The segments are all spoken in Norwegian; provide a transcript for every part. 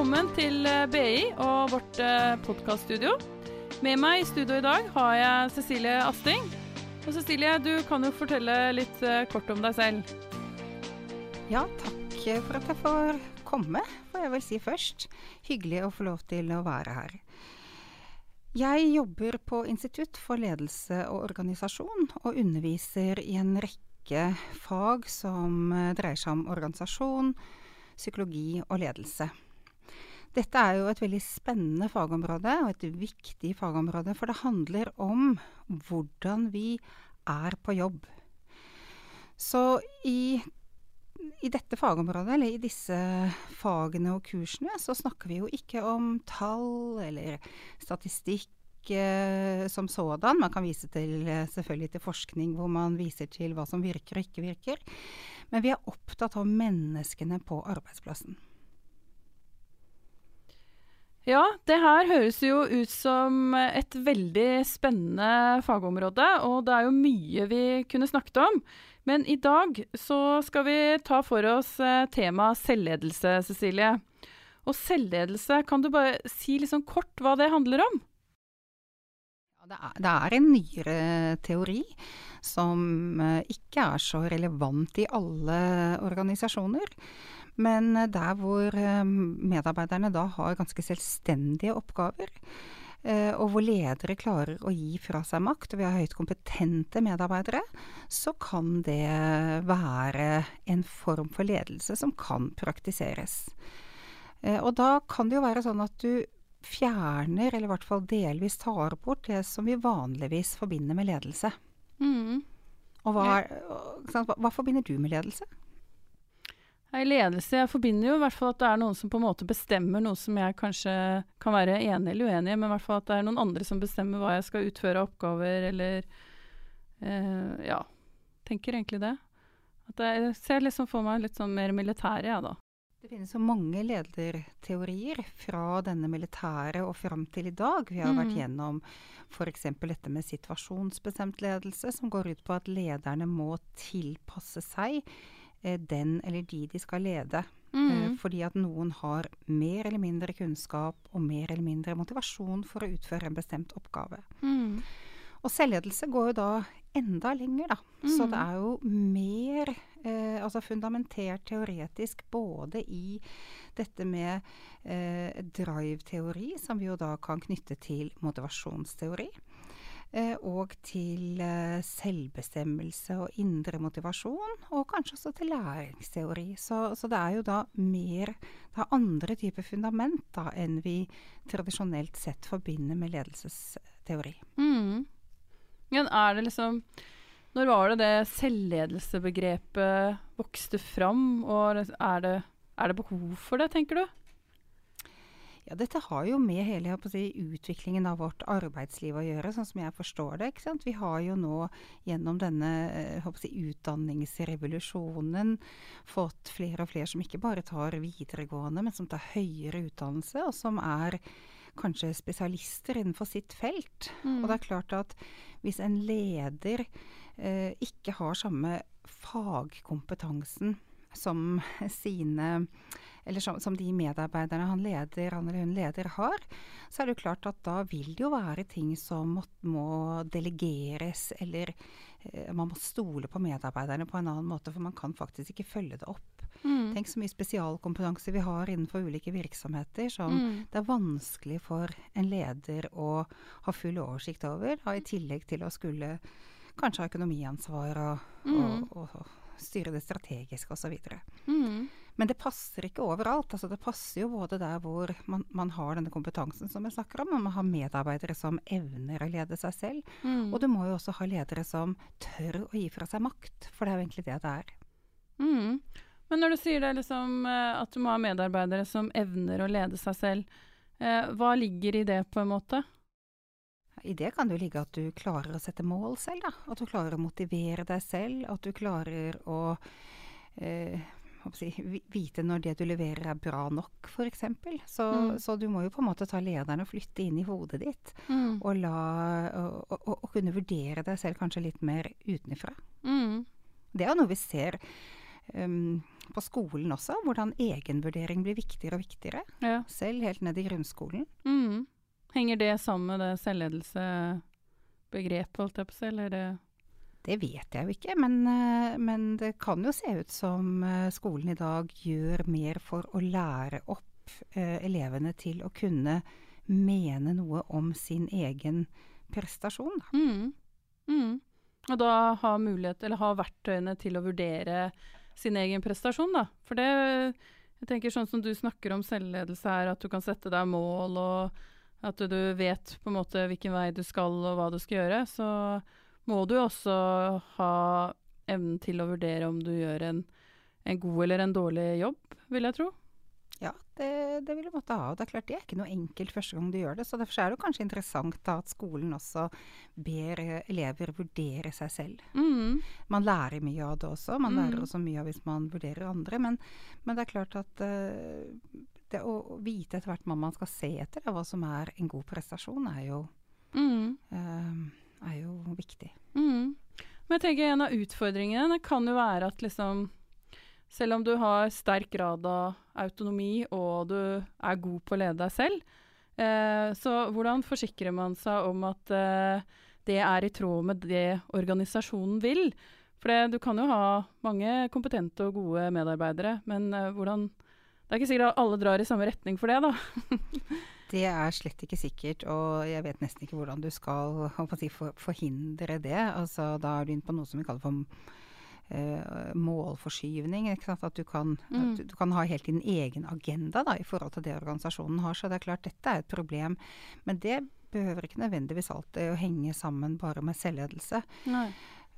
velkommen til eh, BI og vårt podkaststudio. Med meg i studio i dag har jeg Cecilie Asting. Og Cecilie, du kan jo fortelle litt kort om deg selv. Ja, takk for at jeg får komme, får jeg vel si først. Hyggelig å få lov til å være her. Jeg jobber på Institutt for ledelse og organisasjon, og underviser i en rekke fag som dreier seg om organisasjon, psykologi og ledelse. Dette er jo et veldig spennende fagområde, og et viktig fagområde, for det handler om hvordan vi er på jobb. Så i, i dette fagområdet, eller i disse fagene og kursene, så snakker vi jo ikke om tall eller statistikk eh, som sådan. Man kan vise til, selvfølgelig til forskning hvor man viser til hva som virker og ikke virker. Men vi er opptatt av menneskene på arbeidsplassen. Ja, det her høres jo ut som et veldig spennende fagområde, og det er jo mye vi kunne snakket om. Men i dag så skal vi ta for oss eh, temaet selvledelse, Cecilie. Og selvledelse, kan du bare si litt sånn kort hva det handler om? Det, er, en nyere teori som eh, ikke er så relevant i alle organisasjoner. Men eh, der hvor eh, medarbeiderne da har ganske selvstendige oppgaver, og hvor ledere klarer å gi fra seg makt, og vi har høyt kompetente medarbeidere, så kan det være en form for ledelse som kan praktiseres. Og da kan det jo være sånn at du fjerner, eller i hvert fall delvis tar bort, det som vi vanligvis forbinder med ledelse. Mm. Og hva, hva, hva, forbinder du med ledelse? I ledelse, Jeg forbinder jo i hvert fall at det er noen som på en måte bestemmer noe som jeg kanskje kan være enig eller uenig i, men i hvert fall at det er noen andre som bestemmer hva jeg skal utføre av oppgaver, eller eh, Ja. Tenker egentlig det. At jeg ser liksom for meg litt sånn mer militære, jeg, ja, da. Det finnes så mange lederteorier fra denne militære og fram til i dag. Vi har mm. vært gjennom f.eks. dette med situasjonsbestemt ledelse, som går ut på at lederne må tilpasse seg den eller de de skal lede. Mm. Eh, fordi at noen har mer eller mindre kunnskap og mer eller mindre motivasjon for å utføre en bestemt oppgave. Mm. Og selvledelse går jo da enda lenger, da. Mm. Så det er jo mer eh, altså fundamentert teoretisk både i dette med eh, drive-teori, som vi jo da kan knytte til motivasjonsteori. Eh, og til eh, selvbestemmelse og indre motivasjon, og kanskje også til læringsteori. Så, så, det er jo da mer Det er andre typer fundament da enn vi tradisjonelt sett forbinder med ledelsesteori. Mm. Men er det liksom når var det det selvledelsebegrepet vokste fram, og er det, er det, behov for det, tenker du? Ja, dette har jo med hele si, utviklingen av vårt arbeidsliv å gjøre, sånn som jeg forstår det. ikke sant? Vi har jo nå gjennom denne eh, si, utdanningsrevolusjonen fått flere og flere som ikke bare tar videregående, men som tar høyere utdannelse, og som er kanskje spesialister innenfor sitt felt. Mm. Og det er klart at hvis en leder eh, ikke har samme fagkompetansen som sine eller som, som, de medarbeiderne han leder, han eller hun leder har, så er det jo klart at da vil det jo være ting som må, må delegeres, eller eh, man må stole på medarbeiderne på en annen måte, for man kan faktisk ikke følge det opp. Mm. Tenk så mye spesialkompetanse vi har innenfor ulike virksomheter som mm. det er vanskelig for en leder å ha full oversikt over, da, i tillegg til å skulle kanskje ha økonomiansvar og, mm. og, og, og, styre det strategiske osv. Mm. Men det passer ikke overalt. Altså, det passer jo både der hvor man, man, har denne kompetansen som jeg snakker om, og man har medarbeidere som evner å lede seg selv. Mm. Og du må jo også ha ledere som tør å gi fra seg makt, for det er jo egentlig det det er. Mm. Men når du sier det liksom, eh, at du må ha medarbeidere som evner å lede seg selv, eh, hva ligger i det, på en måte? I det kan det jo ligge at du klarer å sette mål selv, da. At du klarer å motivere deg selv. At du klarer å eh, si, vite når det du leverer er bra nok, f.eks. Så, mm. så du må jo på en måte ta lederen og flytte inn i hodet ditt. Mm. Og, la, og, og, og, kunne vurdere deg selv kanskje litt mer utenfra. Mm. Det er jo noe vi ser um, på skolen også. Hvordan egenvurdering blir viktigere og viktigere. Ja. Selv helt ned i grunnskolen. Mm. Henger det sammen med det selvledelsebegrepet? holdt jeg på å si, eller det Det vet jeg jo ikke, men, eh, men det kan jo se ut som eh, skolen i dag gjør mer for å lære opp eh, elevene til å kunne mene noe om sin egen prestasjon. Da. Mm. Mm. Og da ha mulighet, eller ha verktøyene til å vurdere sin egen prestasjon, da. For det Jeg tenker sånn som du snakker om selvledelse her, at du kan sette deg mål, og at du vet på en måte hvilken vei du skal, og hva du skal gjøre, så må du også ha evnen til å vurdere om du gjør en, en god eller en dårlig jobb, vil jeg tro. Ja, det, det vil du måtte ha. Og det er klart det er ikke noe enkelt første gang du gjør det. Så derfor er det kanskje interessant da at skolen også ber eh, elever vurdere seg selv. Mm. Man lærer mye av det også. Man Mm. lærer også mye av hvis man vurderer andre. Men, men det er klart at eh, det å vite etter hvert hva man skal se etter, hva som er en god prestasjon, er jo, Mm. uh, er jo viktig. Mm. Men jeg tenker en av utfordringene kan jo være at liksom Selv om du har sterk grad av autonomi og du er god på å lede deg selv, eh, så hvordan forsikrer man seg om at eh, det er i tråd med det organisasjonen vil? For det, du kan jo ha mange kompetente og gode medarbeidere, men eh, hvordan Det er ikke sikkert at alle drar i samme retning for det, da. Det er slett ikke sikkert, og jeg vet nesten ikke hvordan du skal si, forhindre det. Altså, da er du inne på noe som vi kaller for Uh, målforskyvning. At du kan, Mm. at du, du kan ha helt din egen agenda da, i forhold til det organisasjonen har. Så det er klart dette er et problem. Men det behøver ikke nødvendigvis alltid å henge sammen bare med selvledelse. Nei.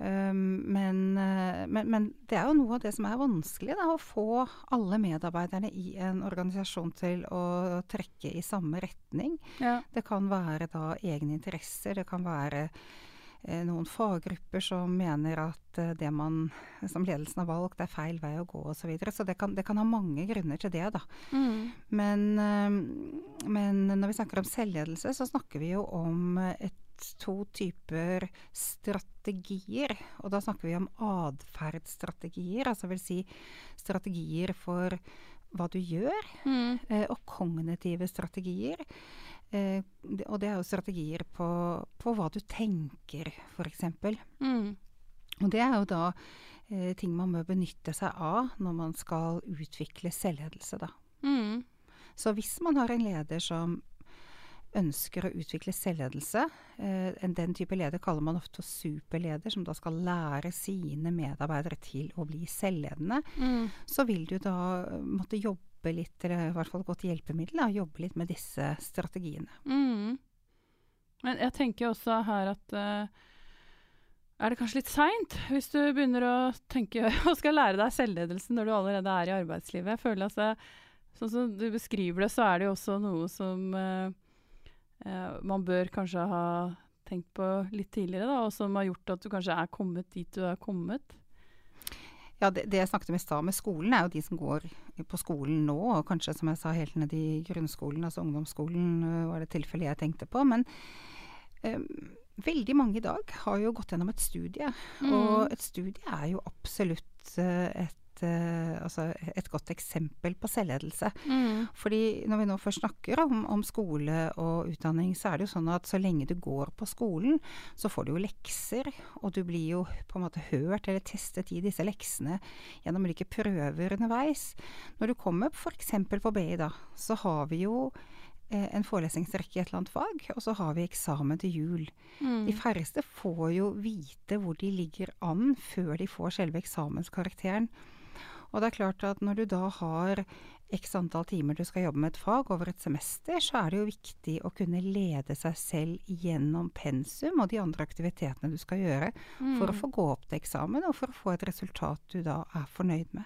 Um, men, eh, men, men det er jo noe av det som er vanskelig, da, å få alle medarbeiderne i en organisasjon til å trekke i samme retning. Ja. Det kan være da egne interesser, det kan være eh, noen faggrupper som mener at eh, det man som ledelsen har valgt er feil vei å gå osv. Så, videre. så det kan, det kan ha mange grunner til det, da. Mm. Men, eh, men når vi snakker om selvledelse, så snakker vi jo om et, to typer strategier. Og da snakker vi om atferdsstrategier, altså vil si strategier for hva du gjør, Mm. eh, og kognitive strategier. Eh, og det er jo strategier på, på hva du tenker, f.eks. Mm. Og det er jo da eh, ting man bør benytte seg av når man skal utvikle selvledelse, da. Mm. Så hvis man har en leder som ønsker å utvikle selvledelse, eh, den type leder kaller man ofte superleder, som da skal lære sine medarbeidere til å bli selvledende, Mm. så vil du da eh, måtte jobbe litt, eller i hvert fall gå godt hjelpemiddel, da, jobbe litt med disse strategiene. Mm. Men jeg tenker også her at uh, er det kanskje litt seint hvis du begynner å tenke og skal lære deg selvledelse når du allerede er i arbeidslivet? Jeg føler altså, Sånn som du beskriver det, så er det jo også noe som eh, man bør kanskje ha tenkt på litt tidligere, da, og som har gjort at du kanskje er kommet dit du er kommet. Ja, det, det jeg snakket om i stad med skolen, er jo de som går på skolen nå, og kanskje som jeg sa helt ned i grunnskolen, altså ungdomsskolen øh, var det tilfellet jeg tenkte på. Men eh, veldig mange i dag har jo gått gjennom et studie, Mm. og et studie er jo absolutt eh, et, eh, altså et godt eksempel på selvledelse. Mm. Fordi når vi nå først snakker om, om skole og utdanning, så er det jo sånn at så lenge du går på skolen, så får du jo lekser, og du blir jo på en måte hørt eller testet i disse leksene gjennom ulike prøver underveis. Når du kommer f.eks. på BI, da, så har vi jo eh, en forelesningsrekke i et eller annet fag, og så har vi eksamen til jul. Mm. De færreste får jo vite hvor de ligger an før de får selve eksamenskarakteren. Og det er klart at når du da har x antall timer du skal jobbe med et fag over et semester, så er det jo viktig å kunne lede seg selv gjennom pensum og de andre aktivitetene du skal gjøre, for å Mm. få gå opp til eksamen og for å få et resultat du da er fornøyd med.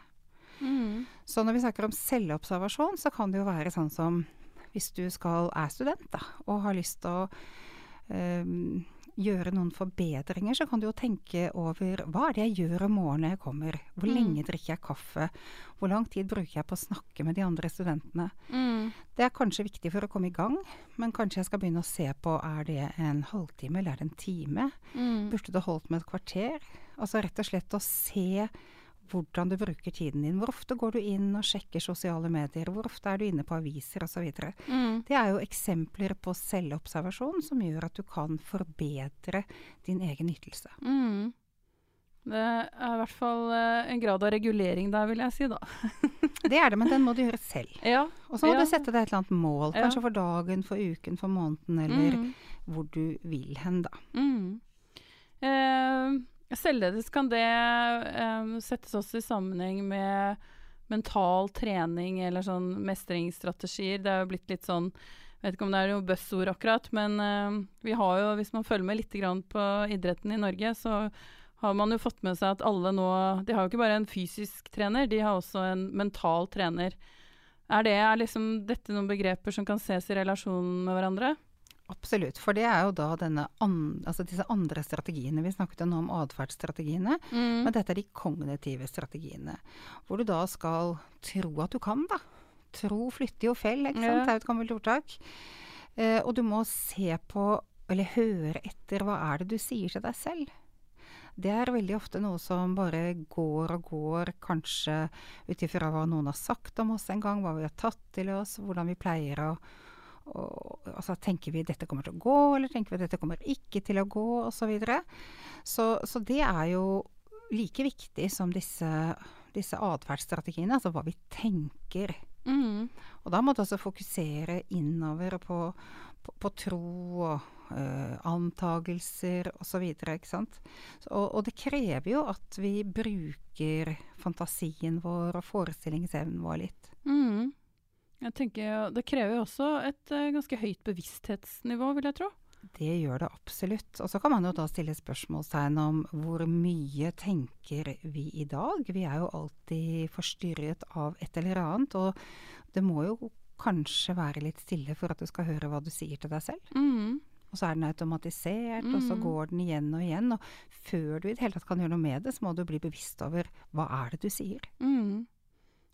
Mm. Så når vi snakker om selvobservasjon, så kan det jo være sånn som hvis du skal, er student da, og har lyst til å øhm, gjøre noen forbedringer, så kan du jo tenke over hva er det jeg gjør om morgenen når jeg kommer? Hvor Mm. lenge drikker jeg kaffe? Hvor lang tid bruker jeg på å snakke med de andre studentene? Mm. Det er kanskje viktig for å komme i gang, men kanskje jeg skal begynne å se på er det en halvtime eller er det en time? Mm. Burde det holdt med et kvarter? Altså rett og slett å se hvordan du bruker tiden din. Hvor ofte går du inn og sjekker sosiale medier? Hvor ofte er du inne på aviser osv.? Mm. Det er jo eksempler på selvobservasjon som gjør at du kan forbedre din egen ytelse. Mm. Det er i hvert fall eh, en grad av regulering der, vil jeg si, da. Det er det, men den må du gjøre selv. Ja. Og så må Ja. du sette deg et eller annet mål, Ja. kanskje for dagen, for uken, for måneden, eller Mm. hvor du vil hen, da. Mm. Eh, selvledelse kan det um, settes også i sammenheng med mental trening eller sånn mestringsstrategier. Det er jo blitt litt sånn vet ikke om det er noe buzzord akkurat, men eh, vi har jo, hvis man følger med litt på idretten i Norge, så har man jo fått med seg at alle nå De har jo ikke bare en fysisk trener, de har også en mental trener. Er, det, er liksom dette noen begreper som kan ses i relasjon med hverandre? Absolutt. For det er jo da denne an, altså disse andre strategiene. Vi snakket jo nå om atferdsstrategiene, Mm. men dette er de kognitive strategiene. Hvor du da skal tro at du kan, da. Tro flytter jo fell, ikke sant. Ja. Det er jo et gammelt ordtak. Eh, og du må se på, eller høre etter, hva er det du sier til deg selv? Det er veldig ofte noe som bare går og går, kanskje ut ifra hva noen har sagt om oss en gang, hva vi har tatt til oss, hvordan vi pleier å og, altså, tenker vi dette kommer til å gå, eller tenker vi dette kommer ikke til å gå, osv. Så, videre. så Så det er jo like viktig som disse, disse atferdsstrategiene, altså hva vi tenker. Mm. Og da må du også fokusere innover på, på, på tro og uh, antagelser osv. ikke sant. Så, og, og det krever jo at vi bruker fantasien vår og forestillingsevnen vår litt. Mm. Jeg tenker, Det krever jo også et eh, ganske høyt bevissthetsnivå, vil jeg tro. Det gjør det absolutt. Og så kan man jo da stille spørsmålstegn om hvor mye tenker vi i dag? Vi er jo alltid forstyrret av et eller annet, og det må jo kanskje være litt stille for at du skal høre hva du sier til deg selv. Mm. Og så er den automatisert, og så Mm. går den igjen og igjen. Og før du i det hele tatt kan gjøre noe med det, så må du bli bevisst over hva er det du sier. Mm.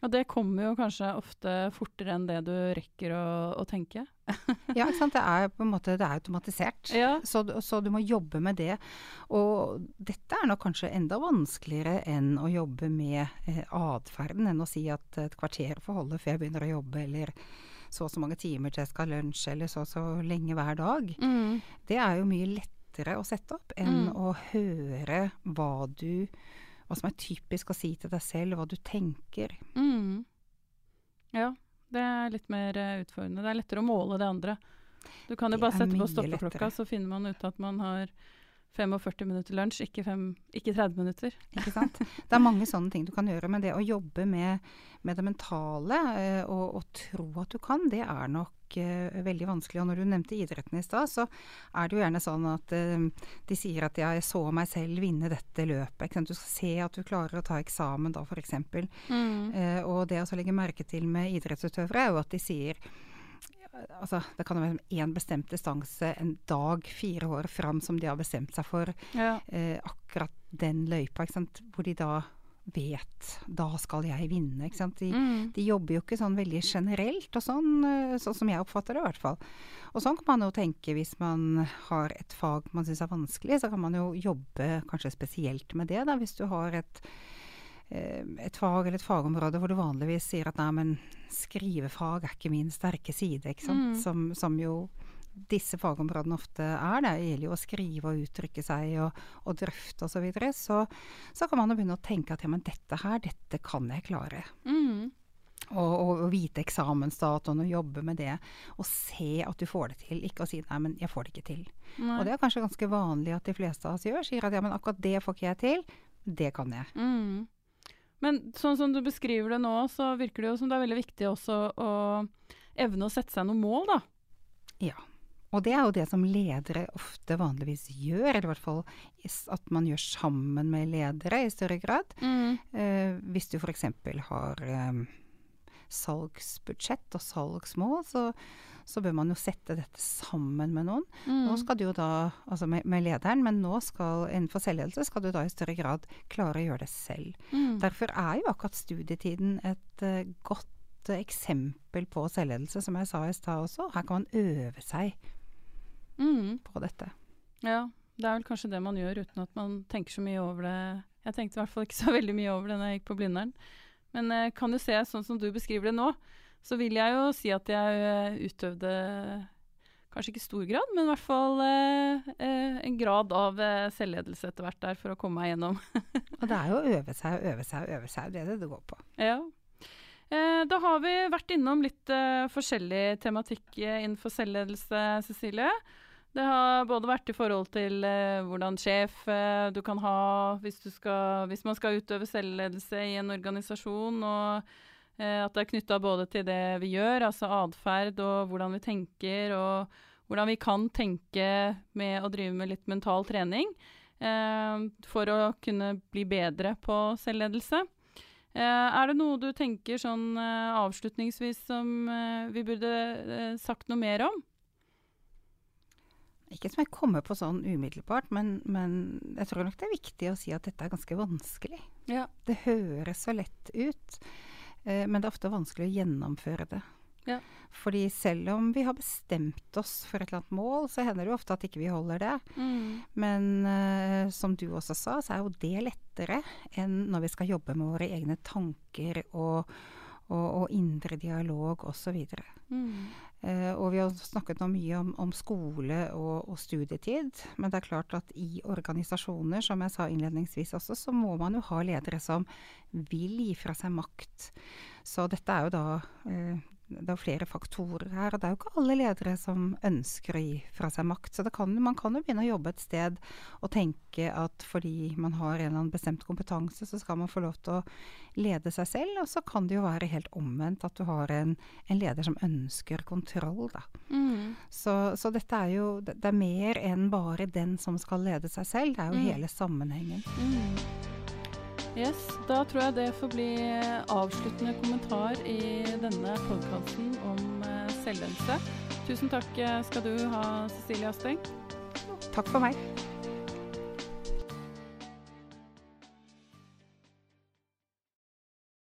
Og det kommer jo kanskje ofte fortere enn det du rekker å, å tenke. Ja, ikke sant. Det er på en måte det er automatisert. Ja. Så, så du må jobbe med det. Og dette er nok kanskje enda vanskeligere enn å jobbe med eh, atferden, enn å si at et kvarter får holde før jeg begynner å jobbe, eller så og så mange timer til jeg skal ha lunsj, eller så og så lenge hver dag. Mm. Det er jo mye lettere å sette opp enn Mm. å høre hva du Hva som er typisk å si til deg selv, hva du tenker. Mm. Ja, det er litt mer eh, utfordrende. Det er lettere å måle det andre. Du kan jo bare sette på stoppeklokka, lettere. så finner man ut at man har 45 minutter lunsj, ikke, fem, ikke 30 minutter. Ikke sant? Det er mange sånne ting du kan gjøre, men det å jobbe med, med det mentale eh, og, og tro at du kan, det er nok eh, veldig vanskelig. Og når du nevnte idretten i stad, så er det jo gjerne sånn at eh, de sier at jeg så meg selv vinne dette løpet. Du skal se at du klarer å ta eksamen da, f.eks. Mm. Eh, og det å legge merke til med idrettsutøvere, er jo at de sier Altså, det kan være én bestemt distanse en dag fire år fram som de har bestemt seg for Ja. eh, akkurat den løypa, hvor de da vet Da skal jeg vinne. De, Mm. de jobber jo ikke sånn veldig generelt, og sånn, eh, sånn som jeg oppfatter det i hvert fall. Og sånn kan man jo tenke hvis man har et fag man syns er vanskelig, så kan man jo jobbe kanskje spesielt med det, da, hvis du har et et fag eller et fagområde hvor du vanligvis sier at nei, men skrivefag er ikke min sterke side, ikke sant. Mm. Som, som jo disse fagområdene ofte er. Det gjelder jo å skrive og uttrykke seg og, og drøfte osv. Så, videre. så så kan man jo begynne å tenke at ja, men dette her, dette kan jeg klare. Mm. Og, og, og vite eksamensdatoen og jobbe med det. Og se at du får det til. Ikke å si nei, men jeg får det ikke til. Nei. Og det er kanskje ganske vanlig at de fleste av oss gjør. Sier at ja, men akkurat det får ikke jeg til. Det kan jeg. Mm. Men sånn som du beskriver det nå, så virker det jo som det er veldig viktig også å evne å sette seg noen mål, da. Ja. Og det er jo det som ledere ofte vanligvis gjør, eller i hvert fall at man gjør sammen med ledere i større grad. Eh, hvis du f.eks. har eh, salgsbudsjett og salgsmål, så, så bør man jo sette dette sammen med noen. Mm. Nå skal du jo da, altså med, med lederen, men nå skal innenfor selvledelse skal du da i større grad klare å gjøre det selv. Mm. Derfor er jo akkurat studietiden et uh, godt uh, eksempel på selvledelse, som jeg sa i stad også. Her kan man øve seg Mm. på dette. Ja, det er vel kanskje det man gjør uten at man tenker så mye over det Jeg tenkte i hvert fall ikke så veldig mye over det når jeg gikk på Blindern. Men eh, kan du se, sånn som du beskriver det nå, så vil jeg jo si at jeg eh, utøvde Kanskje ikke stor grad, men i hvert fall eh, eh, en grad av eh, selvledelse etter hvert der for å komme meg gjennom. og det er jo å øve seg og øve seg og øve seg, det er det det går på. Ja. Eh, da har vi vært innom litt forskjellig tematikk innenfor selvledelse, Cecilie. Det har både vært i forhold til eh, hvordan sjef eh, du kan ha hvis, du skal, hvis, man skal utøve selvledelse i en organisasjon, og eh, at det er knytta både til det vi gjør, altså atferd, og hvordan vi tenker, og hvordan vi kan tenke med å drive med litt mental trening eh, for å kunne bli bedre på selvledelse. Eh, er det noe du tenker sånn eh, avslutningsvis som vi burde sagt noe mer om? Ikke som jeg kommer på sånn umiddelbart, men, men, jeg tror nok det er viktig å si at dette er ganske vanskelig. Ja. Det høres så lett ut, eh, men det er ofte vanskelig å gjennomføre det. Ja. Fordi selv om vi har bestemt oss for et eller annet mål, så hender det jo ofte at ikke vi holder det. Mm. Men eh, som du også sa, så er jo det lettere enn når vi skal jobbe med våre egne tanker og, og, og indre dialog osv. Mm. Eh, og vi har snakket nå mye om, om skole og, og, studietid. Men det er klart at i organisasjoner, som jeg sa innledningsvis også, så må man jo ha ledere som vil gi fra seg makt. Så dette er jo da eh, det er flere faktorer her. Og det er jo ikke alle ledere som ønsker å gi fra seg makt. Så kan, man kan jo begynne å jobbe et sted og tenke at fordi man har en eller annen bestemt kompetanse, så skal man få lov til å lede seg selv. Og så kan det jo være helt omvendt, at du har en, en leder som ønsker kontroll, da. Mm. Så, så, dette er jo Det er mer enn bare den som skal lede seg selv. Det er jo mm. hele sammenhengen. Mm. Yes, Da tror jeg det får bli avsluttende kommentar i denne podkasten om eh, selvledelse. Tusen takk skal du ha, Cecilie Asteng. Takk for meg.